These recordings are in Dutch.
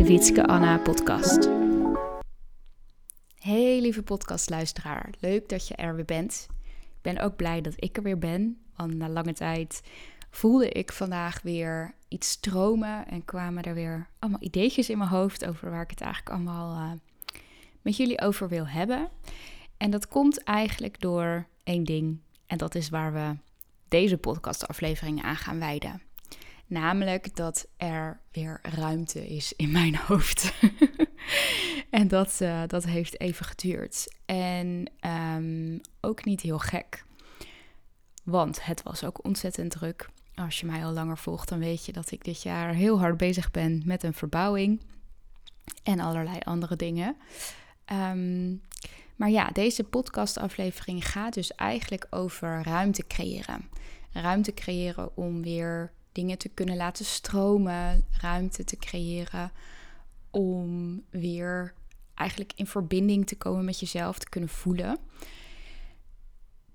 de Wietske Anna podcast. Hey lieve podcastluisteraar, leuk dat je er weer bent. Ik ben ook blij dat ik er weer ben, want na lange tijd voelde ik vandaag weer iets stromen en kwamen er weer allemaal ideetjes in mijn hoofd over waar ik het eigenlijk allemaal uh, met jullie over wil hebben. En dat komt eigenlijk door één ding en dat is waar we deze podcastaflevering aan gaan wijden. Namelijk dat er weer ruimte is in mijn hoofd. en dat, uh, dat heeft even geduurd. En um, ook niet heel gek. Want het was ook ontzettend druk. Als je mij al langer volgt, dan weet je dat ik dit jaar heel hard bezig ben met een verbouwing. En allerlei andere dingen. Um, maar ja, deze podcastaflevering gaat dus eigenlijk over ruimte creëren. Ruimte creëren om weer dingen te kunnen laten stromen, ruimte te creëren om weer eigenlijk in verbinding te komen met jezelf, te kunnen voelen.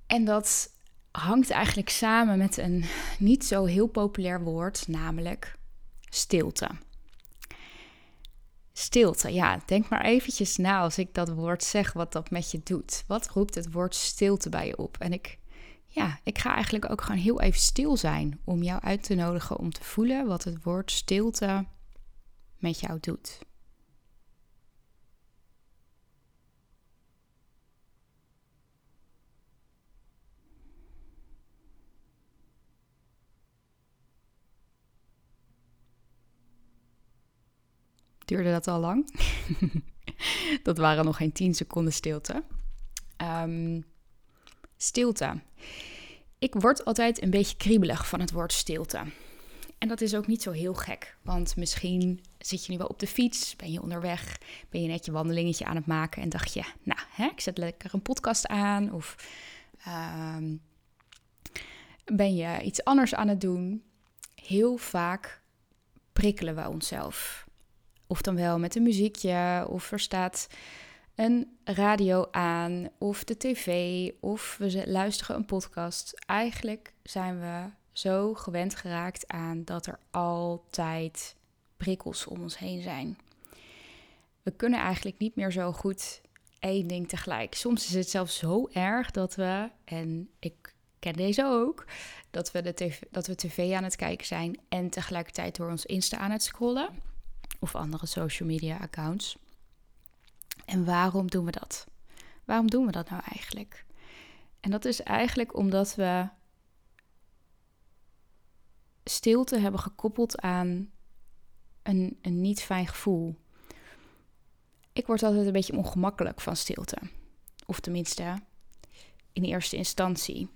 En dat hangt eigenlijk samen met een niet zo heel populair woord, namelijk stilte. Stilte, ja, denk maar eventjes na als ik dat woord zeg, wat dat met je doet. Wat roept het woord stilte bij je op? En ik ja, ik ga eigenlijk ook gewoon heel even stil zijn om jou uit te nodigen om te voelen wat het woord stilte met jou doet. Duurde dat al lang? dat waren nog geen 10 seconden stilte. Um, Stilte. Ik word altijd een beetje kriebelig van het woord stilte. En dat is ook niet zo heel gek, want misschien zit je nu wel op de fiets, ben je onderweg, ben je net je wandelingetje aan het maken en dacht je, nou, hè, ik zet lekker een podcast aan of um, ben je iets anders aan het doen. Heel vaak prikkelen we onszelf. Of dan wel met een muziekje, of er staat een radio aan of de tv of we luisteren een podcast. Eigenlijk zijn we zo gewend geraakt aan dat er altijd prikkels om ons heen zijn. We kunnen eigenlijk niet meer zo goed één ding tegelijk. Soms is het zelfs zo erg dat we, en ik ken deze ook, dat we, de tv, dat we tv aan het kijken zijn en tegelijkertijd door ons Insta aan het scrollen of andere social media accounts. En waarom doen we dat? Waarom doen we dat nou eigenlijk? En dat is eigenlijk omdat we stilte hebben gekoppeld aan een, een niet fijn gevoel. Ik word altijd een beetje ongemakkelijk van stilte. Of tenminste, in eerste instantie.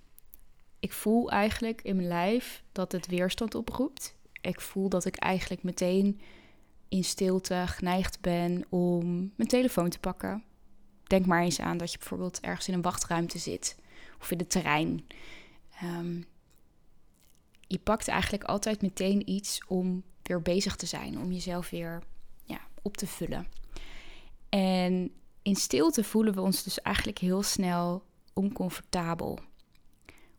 Ik voel eigenlijk in mijn lijf dat het weerstand oproept. Ik voel dat ik eigenlijk meteen in stilte geneigd ben om mijn telefoon te pakken. Denk maar eens aan dat je bijvoorbeeld ergens in een wachtruimte zit of in het terrein. Um, je pakt eigenlijk altijd meteen iets om weer bezig te zijn, om jezelf weer ja, op te vullen. En in stilte voelen we ons dus eigenlijk heel snel oncomfortabel,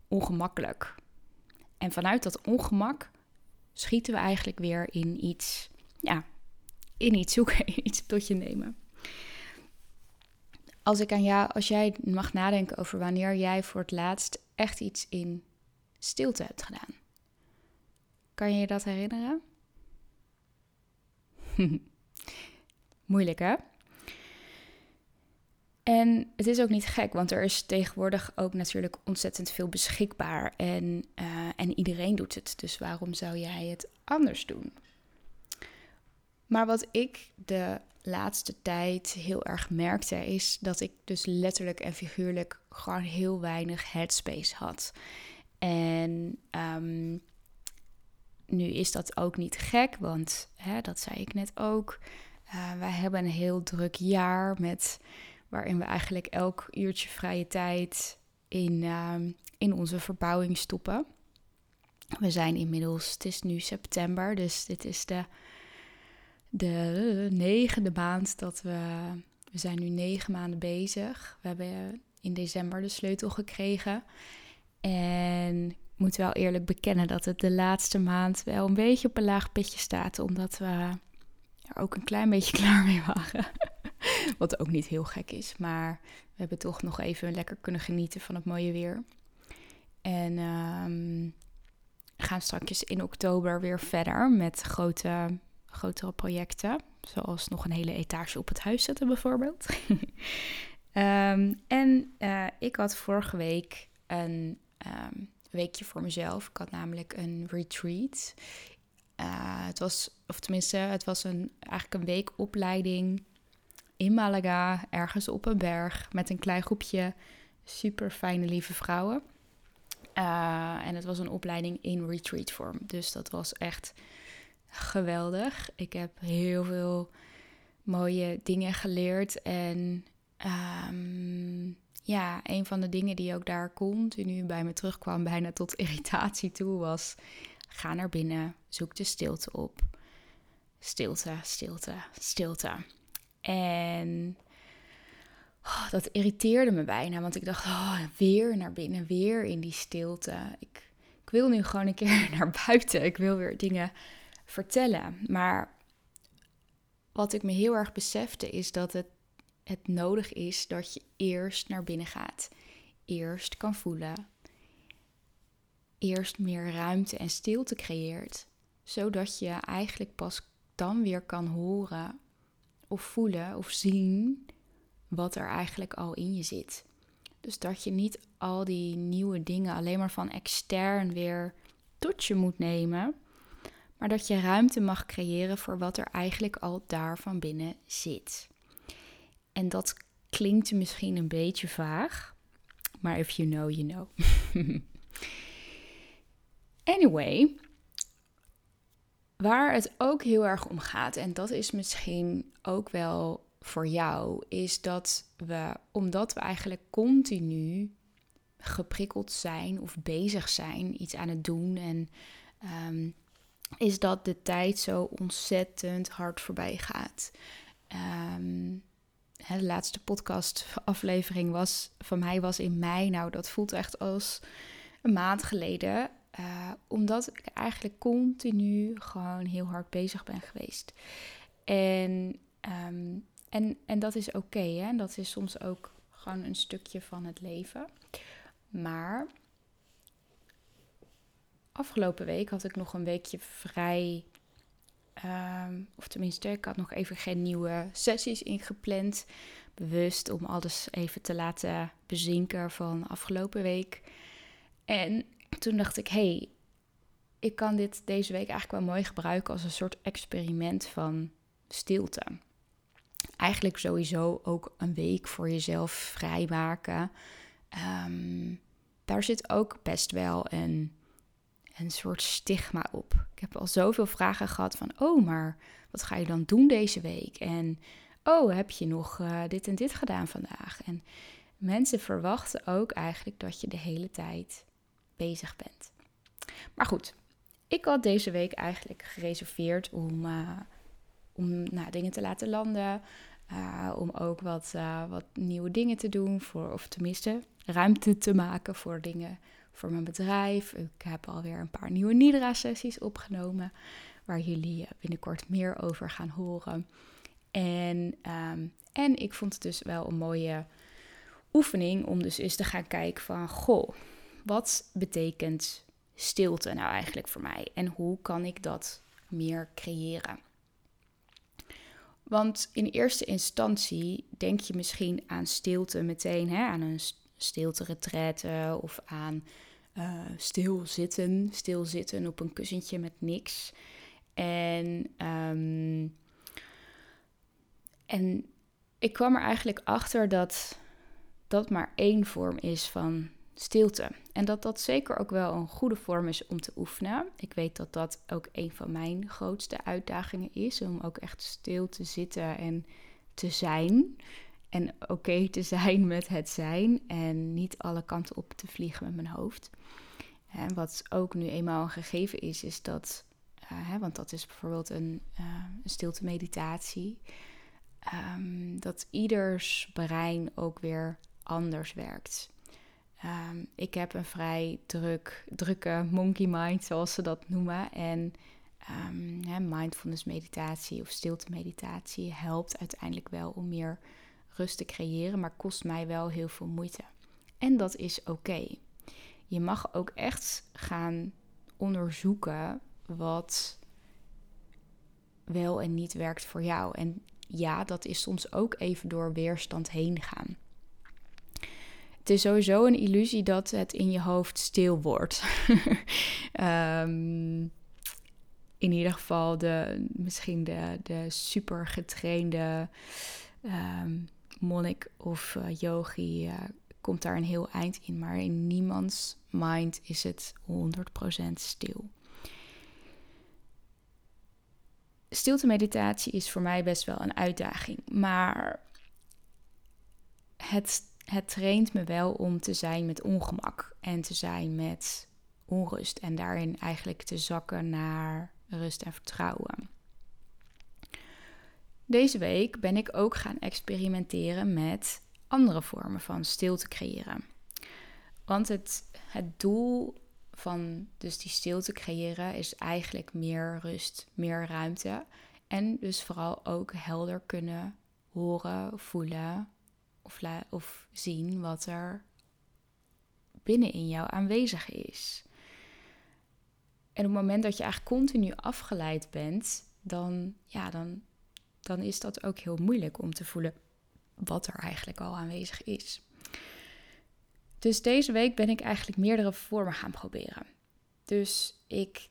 ongemakkelijk. En vanuit dat ongemak schieten we eigenlijk weer in iets ja, in iets zoeken, iets tot je nemen. Als ik aan jou, als jij mag nadenken over wanneer jij voor het laatst echt iets in stilte hebt gedaan. Kan je je dat herinneren? Moeilijk hè? En het is ook niet gek, want er is tegenwoordig ook natuurlijk ontzettend veel beschikbaar en, uh, en iedereen doet het. Dus waarom zou jij het anders doen? Maar wat ik de laatste tijd heel erg merkte, is dat ik dus letterlijk en figuurlijk gewoon heel weinig headspace had. En um, nu is dat ook niet gek, want hè, dat zei ik net ook. Uh, wij hebben een heel druk jaar met, waarin we eigenlijk elk uurtje vrije tijd in, ehm, in onze verbouwing stoppen. We zijn inmiddels, het is nu september, dus dit is de, de negende maand dat we, we zijn nu negen maanden bezig. We hebben in december de sleutel gekregen. En ik moet wel eerlijk bekennen dat het de laatste maand wel een beetje op een laag pitje staat, omdat we er ook een klein beetje klaar mee waren. Wat ook niet heel gek is, maar we hebben toch nog even lekker kunnen genieten van het mooie weer. En um, gaan straks in oktober weer verder met grote, grotere projecten. Zoals nog een hele etage op het huis zetten bijvoorbeeld. um, en uh, ik had vorige week een um, weekje voor mezelf. Ik had namelijk een retreat. Uh, het was, of tenminste, het was een, eigenlijk een week opleiding in Malaga, ergens op een berg, met een klein groepje super fijne, lieve vrouwen. Uh, en het was een opleiding in retreat vorm. Dus dat was echt geweldig. Ik heb heel veel mooie dingen geleerd. En um, ja, een van de dingen die ook daar continu bij me terugkwam, bijna tot irritatie toe, was: ga naar binnen, zoek de stilte op. Stilte, stilte, stilte. En oh, dat irriteerde me bijna, want ik dacht: oh, weer naar binnen, weer in die stilte. Ik, ik wil nu gewoon een keer naar buiten. Ik wil weer dingen vertellen. Maar wat ik me heel erg besefte is dat het het nodig is dat je eerst naar binnen gaat. Eerst kan voelen. Eerst meer ruimte en stilte creëert. Zodat je eigenlijk pas dan weer kan horen of voelen of zien wat er eigenlijk al in je zit. Dus dat je niet al die nieuwe dingen alleen maar van extern weer tot je moet nemen. Maar dat je ruimte mag creëren voor wat er eigenlijk al daar van binnen zit. En dat klinkt misschien een beetje vaag, maar if you know, you know. anyway, waar het ook heel erg om gaat, en dat is misschien ook wel voor jou, is dat we, omdat we eigenlijk continu geprikkeld zijn of bezig zijn, iets aan het doen en um, is dat de tijd zo ontzettend hard voorbij gaat. Um, de laatste podcastaflevering was van mij was in mei. Nou, dat voelt echt als een maand geleden. Uh, omdat ik eigenlijk continu gewoon heel hard bezig ben geweest. En, um, en, en dat is oké, okay? Dat is soms ook gewoon een stukje van het leven. Maar afgelopen week had ik nog een weekje vrij Um, of tenminste, ik had nog even geen nieuwe sessies ingepland. Bewust om alles even te laten bezinken van afgelopen week. En toen dacht ik, hey, ik kan dit deze week eigenlijk wel mooi gebruiken als een soort experiment van stilte. Eigenlijk sowieso ook een week voor jezelf vrijmaken. Um, daar zit ook best wel een een soort stigma op. Ik heb al zoveel vragen gehad van, oh, maar wat ga je dan doen deze week? En, oh, heb je nog uh, dit en dit gedaan vandaag? En mensen verwachten ook eigenlijk dat je de hele tijd bezig bent. Maar goed, ik had deze week eigenlijk gereserveerd om, uh, om nou, dingen te laten landen. Uh, om ook wat, wat nieuwe dingen te doen, voor, of tenminste ruimte te maken voor dingen voor mijn bedrijf. Ik heb alweer een paar nieuwe Nidra-sessies opgenomen, waar jullie binnenkort meer over gaan horen. En, ehm, en ik vond het dus wel een mooie oefening om dus eens te gaan kijken van, goh, wat betekent stilte nou eigenlijk voor mij? En hoe kan ik dat meer creëren? Want in eerste instantie denk je misschien aan stilte meteen, hè, aan een stilte of aan uh, stilzitten, stilzitten op een kussentje met niks. En, ehm, en ik kwam er eigenlijk achter dat dat maar één vorm is van stilte. En dat dat zeker ook wel een goede vorm is om te oefenen. Ik weet dat dat ook een van mijn grootste uitdagingen is. Om ook echt stil te zitten en te zijn. En oké te zijn met het zijn. En niet alle kanten op te vliegen met mijn hoofd. En wat ook nu eenmaal een gegeven is, is dat. Uh, hè, want dat is bijvoorbeeld een, uh, een stilte meditatie. Um, dat ieders brein ook weer anders werkt. Um, ik heb een vrij druk, drukke monkey mind, zoals ze dat noemen. En um, mindfulness meditatie of stilte meditatie helpt uiteindelijk wel om meer rust te creëren, maar kost mij wel heel veel moeite. En dat is oké. Je mag ook echt gaan onderzoeken wat wel en niet werkt voor jou. En ja, dat is soms ook even door weerstand heen gaan. Het is sowieso een illusie dat het in je hoofd stil wordt. um, in ieder geval de, misschien de, de super getrainde um, monnik of uh, yogi uh, komt daar een heel eind in. Maar in niemands mind is het 100% stil. Stilte meditatie is voor mij best wel een uitdaging. Maar het, het traint me wel om te zijn met ongemak en te zijn met onrust. En daarin eigenlijk te zakken naar rust en vertrouwen. Deze week ben ik ook gaan experimenteren met andere vormen van stilte creëren. Want het, het doel van dus die stilte creëren is eigenlijk meer rust, meer ruimte. En dus vooral ook helder kunnen horen, voelen of, of zien wat er binnen in jou aanwezig is. En op het moment dat je eigenlijk continu afgeleid bent, dan, ja, dan, dan is dat ook heel moeilijk om te voelen wat er eigenlijk al aanwezig is. Dus deze week ben ik eigenlijk meerdere vormen gaan proberen. Dus ik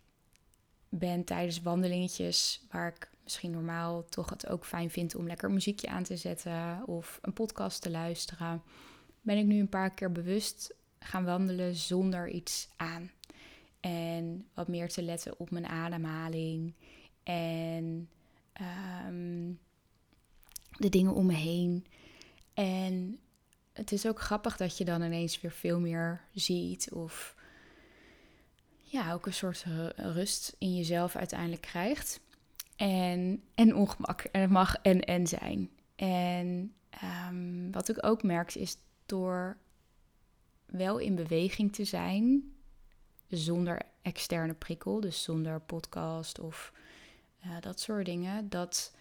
ben tijdens wandelingetjes, waar ik misschien normaal toch het ook fijn vind om lekker muziekje aan te zetten of een podcast te luisteren, ben ik nu een paar keer bewust gaan wandelen zonder iets aan. En wat meer te letten op mijn ademhaling en um, de dingen om me heen. En het is ook grappig dat je dan ineens weer veel meer ziet of ja, ook een soort rust in jezelf uiteindelijk krijgt. En, en ongemak. En het mag en en zijn. En um, wat ik ook merk is door wel in beweging te zijn, zonder externe prikkel, dus zonder podcast of dat soort dingen, dat,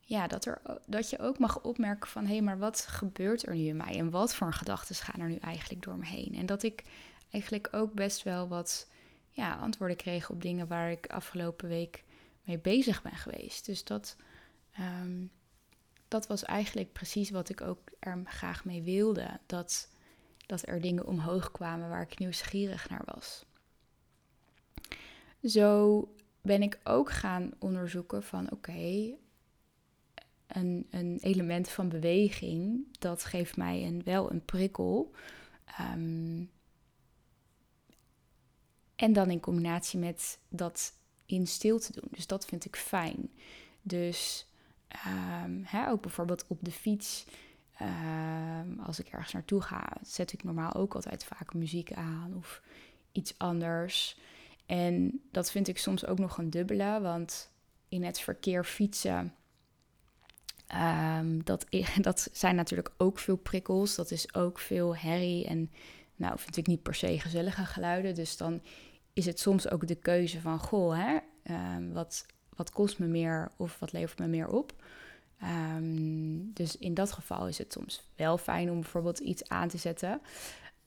ja, dat, er, dat je ook mag opmerken van hé, hey, maar wat gebeurt er nu in mij en wat voor gedachten gaan er nu eigenlijk door me heen? En dat ik eigenlijk ook best wel wat ja, antwoorden kreeg op dingen waar ik afgelopen week mee bezig ben geweest. Dus dat, um, dat was eigenlijk precies wat ik ook er graag mee wilde. Dat dat er dingen omhoog kwamen waar ik nieuwsgierig naar was. Zo ben ik ook gaan onderzoeken van oké, een, een element van beweging, dat geeft mij een, wel een prikkel. Um, en dan in combinatie met dat in stilte doen. Dus dat vind ik fijn. Dus um, hè, ook bijvoorbeeld op de fiets Ehm, als ik ergens naartoe ga, zet ik normaal ook altijd vaak muziek aan of iets anders. En dat vind ik soms ook nog een dubbele, want in het verkeer fietsen, um, dat, dat zijn natuurlijk ook veel prikkels. Dat is ook veel herrie en nou vind ik niet per se gezellige geluiden. Dus dan is het soms ook de keuze van, goh, hè, um, wat, wat kost me meer of wat levert me meer op? Um, dus in dat geval is het soms wel fijn om bijvoorbeeld iets aan te zetten.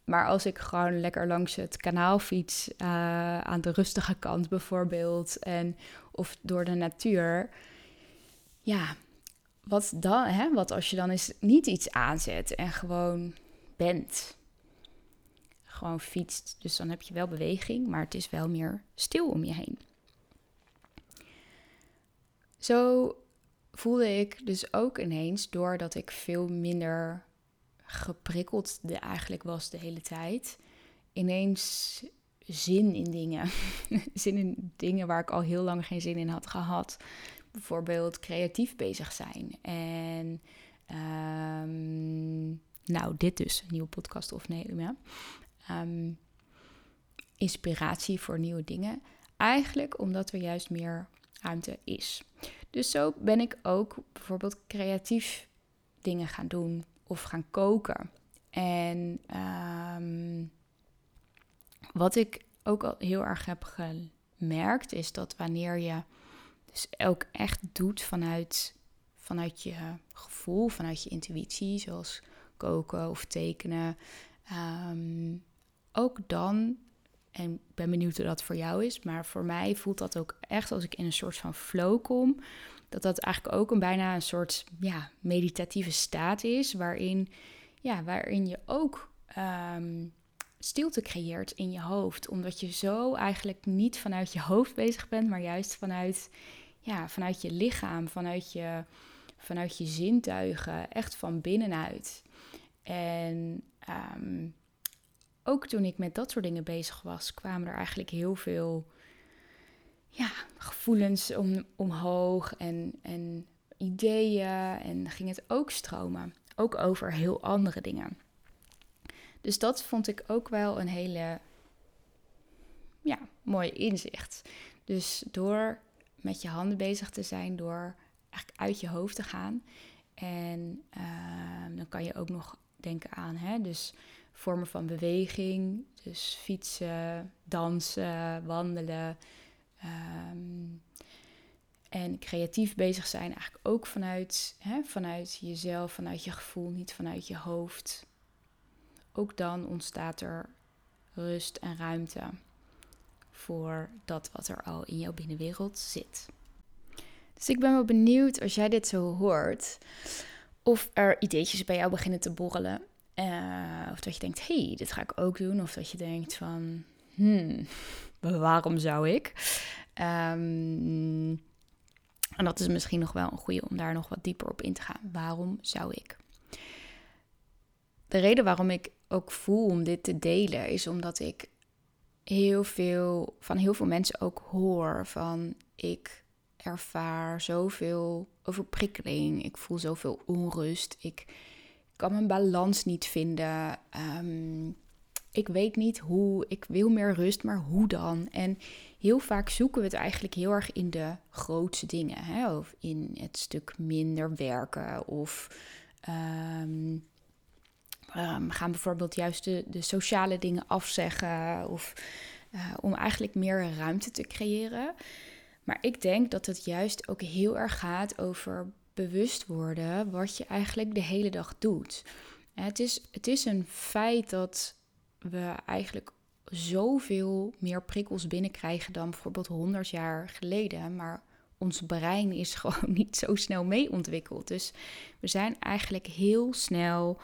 Maar als ik gewoon lekker langs het kanaal fiets, uh, aan de rustige kant bijvoorbeeld, en, of door de natuur, ja, wat dan, hè? Wat als je dan eens niet iets aanzet en gewoon bent? Gewoon fietst. Dus dan heb je wel beweging, maar het is wel meer stil om je heen. Zo voelde ik dus ook ineens, doordat ik veel minder geprikkeld de eigenlijk was de hele tijd, ineens zin in dingen. zin in dingen waar ik al heel lang geen zin in had gehad. Bijvoorbeeld creatief bezig zijn. En um, nou, dit dus, een nieuwe podcast opnemen. Um, inspiratie voor nieuwe dingen. Eigenlijk omdat er juist meer ruimte is. Dus zo ben ik ook bijvoorbeeld creatief dingen gaan doen of gaan koken. En um, wat ik ook al heel erg heb gemerkt, is dat wanneer je dus ook echt doet vanuit, vanuit je gevoel, vanuit je intuïtie, zoals koken of tekenen, um, ook dan, en ik ben benieuwd hoe dat voor jou is, maar voor mij voelt dat ook echt als ik in een soort van flow kom, dat dat eigenlijk ook een bijna een soort ja, meditatieve staat is, waarin, ja, waarin je ook um, stilte creëert in je hoofd. Omdat je zo eigenlijk niet vanuit je hoofd bezig bent, maar juist vanuit, ja, vanuit je lichaam, vanuit je, vanuit je zintuigen, echt van binnenuit. En ehm, ook toen ik met dat soort dingen bezig was, kwamen er eigenlijk heel veel ja, gevoelens om, omhoog en, en ideeën. En ging het ook stromen. Ook over heel andere dingen. Dus dat vond ik ook wel een hele ja, mooi inzicht. Dus door met je handen bezig te zijn, door eigenlijk uit je hoofd te gaan. En ehm, dan kan je ook nog denken aan, hè, dus vormen van beweging. Dus fietsen, dansen, wandelen. Ehm, en creatief bezig zijn, eigenlijk ook vanuit, hè, vanuit jezelf, vanuit je gevoel, niet vanuit je hoofd ook dan ontstaat er rust en ruimte voor dat wat er al in jouw binnenwereld zit. Dus ik ben wel benieuwd als jij dit zo hoort, of er ideetjes bij jou beginnen te borrelen. Uh, of dat je denkt, hey, dit ga ik ook doen. Of dat je denkt van, hmm, waarom zou ik? Um, en dat is misschien nog wel een goede om daar nog wat dieper op in te gaan. Waarom zou ik? De reden waarom ik ook voel om dit te delen, is omdat ik heel veel van heel veel mensen ook hoor van ik ervaar zoveel overprikkeling, ik voel zoveel onrust, ik kan mijn balans niet vinden. Ehm, ik weet niet hoe, ik wil meer rust, maar hoe dan? En heel vaak zoeken we het eigenlijk heel erg in de grootste dingen, hè? of in het stuk minder werken of ehm, um, gaan bijvoorbeeld juist de, sociale dingen afzeggen of uh, om eigenlijk meer ruimte te creëren. Maar ik denk dat het juist ook heel erg gaat over bewust worden wat je eigenlijk de hele dag doet. Het is, het is een feit dat we eigenlijk zoveel meer prikkels binnenkrijgen dan bijvoorbeeld 100 jaar geleden. Maar ons brein is gewoon niet zo snel mee ontwikkeld. Dus we zijn eigenlijk heel snel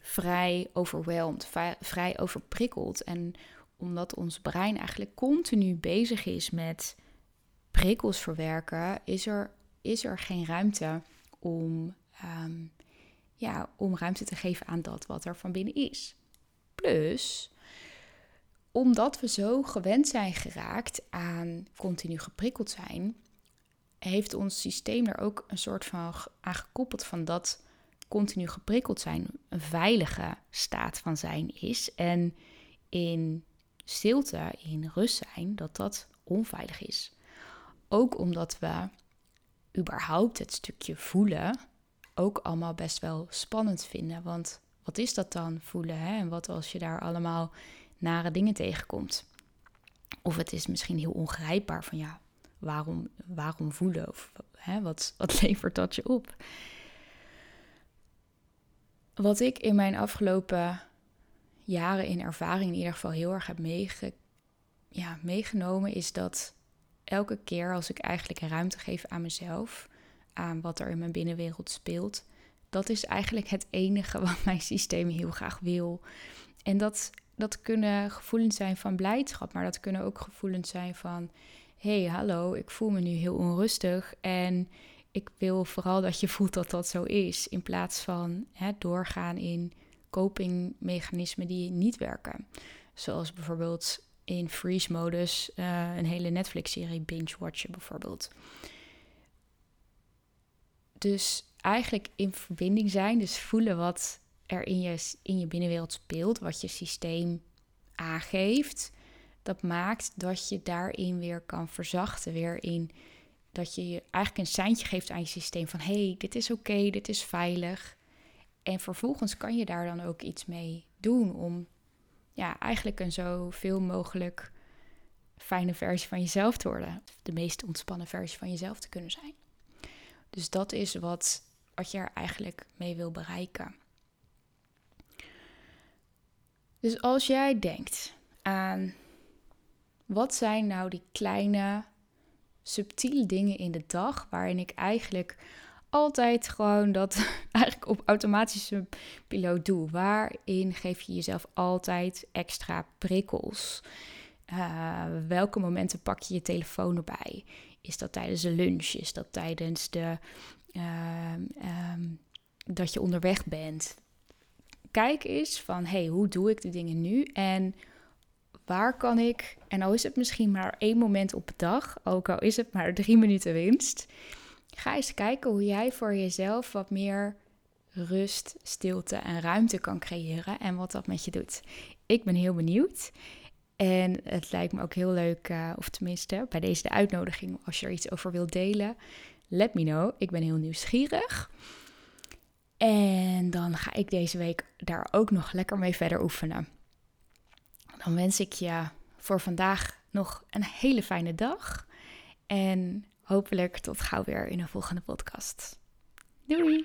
vrij overweldigd, vrij overprikkeld. En omdat ons brein eigenlijk continu bezig is met prikkels verwerken, is er, is er geen ruimte om, ehm, ja, om ruimte te geven aan dat wat er van binnen is. Plus, omdat we zo gewend zijn geraakt aan continu geprikkeld zijn, heeft ons systeem er ook een soort van aan gekoppeld van dat continu geprikkeld zijn een veilige staat van zijn is. En in stilte, in rust zijn, dat dat onveilig is. Ook omdat we überhaupt het stukje voelen ook allemaal best wel spannend vinden. Want wat is dat dan, voelen? Hè? En wat als je daar allemaal nare dingen tegenkomt? Of het is misschien heel ongrijpbaar van ja, waarom, waarom voelen? Of hè, wat, wat levert dat je op? Wat ik in mijn afgelopen jaren in ervaring in ieder geval heel erg heb ja, meegenomen, is dat elke keer als ik eigenlijk ruimte geef aan mezelf, aan wat er in mijn binnenwereld speelt, dat is eigenlijk het enige wat mijn systeem heel graag wil. En dat, dat kunnen gevoelens zijn van blijdschap, maar dat kunnen ook gevoelens zijn van: hé, hey, hallo, ik voel me nu heel onrustig en ik wil vooral dat je voelt dat dat zo is. In plaats van hè, doorgaan in copingmechanismen die niet werken. Zoals bijvoorbeeld in freeze-modus uh, een hele Netflix-serie binge-watchen bijvoorbeeld. Dus eigenlijk in verbinding zijn, dus voelen wat er in je, in je binnenwereld speelt, wat je systeem aangeeft, dat maakt dat je daarin weer kan verzachten, weer in dat je eigenlijk een seintje geeft aan je systeem van hé, hey, dit is oké, dit is veilig. En vervolgens kan je daar dan ook iets mee doen om ja, eigenlijk een zoveel mogelijk fijne versie van jezelf te worden. De meest ontspannen versie van jezelf te kunnen zijn. Dus dat is wat, wat je er eigenlijk mee wil bereiken. Dus als jij denkt aan wat zijn nou die kleine, subtiele dingen in de dag waarin ik eigenlijk altijd gewoon dat eigenlijk op automatische piloot doe. Waarin geef je jezelf altijd extra prikkels? Uh, welke momenten pak je je telefoon erbij? Is dat tijdens de lunch? Is dat tijdens de, uh, um, dat je onderweg bent? Kijk eens van, hey, hoe doe ik de dingen nu? En waar kan ik, en al is het misschien maar één moment op de dag, ook al is het maar drie minuten winst, ga eens kijken hoe jij voor jezelf wat meer rust, stilte en ruimte kan creëren en wat dat met je doet. Ik ben heel benieuwd. En het lijkt me ook heel leuk, uh, of tenminste bij deze de uitnodiging, als je er iets over wilt delen, let me know. Ik ben heel nieuwsgierig. En dan ga ik deze week daar ook nog lekker mee verder oefenen. Dan wens ik je voor vandaag nog een hele fijne dag. En hopelijk tot gauw weer in een volgende podcast. Doei!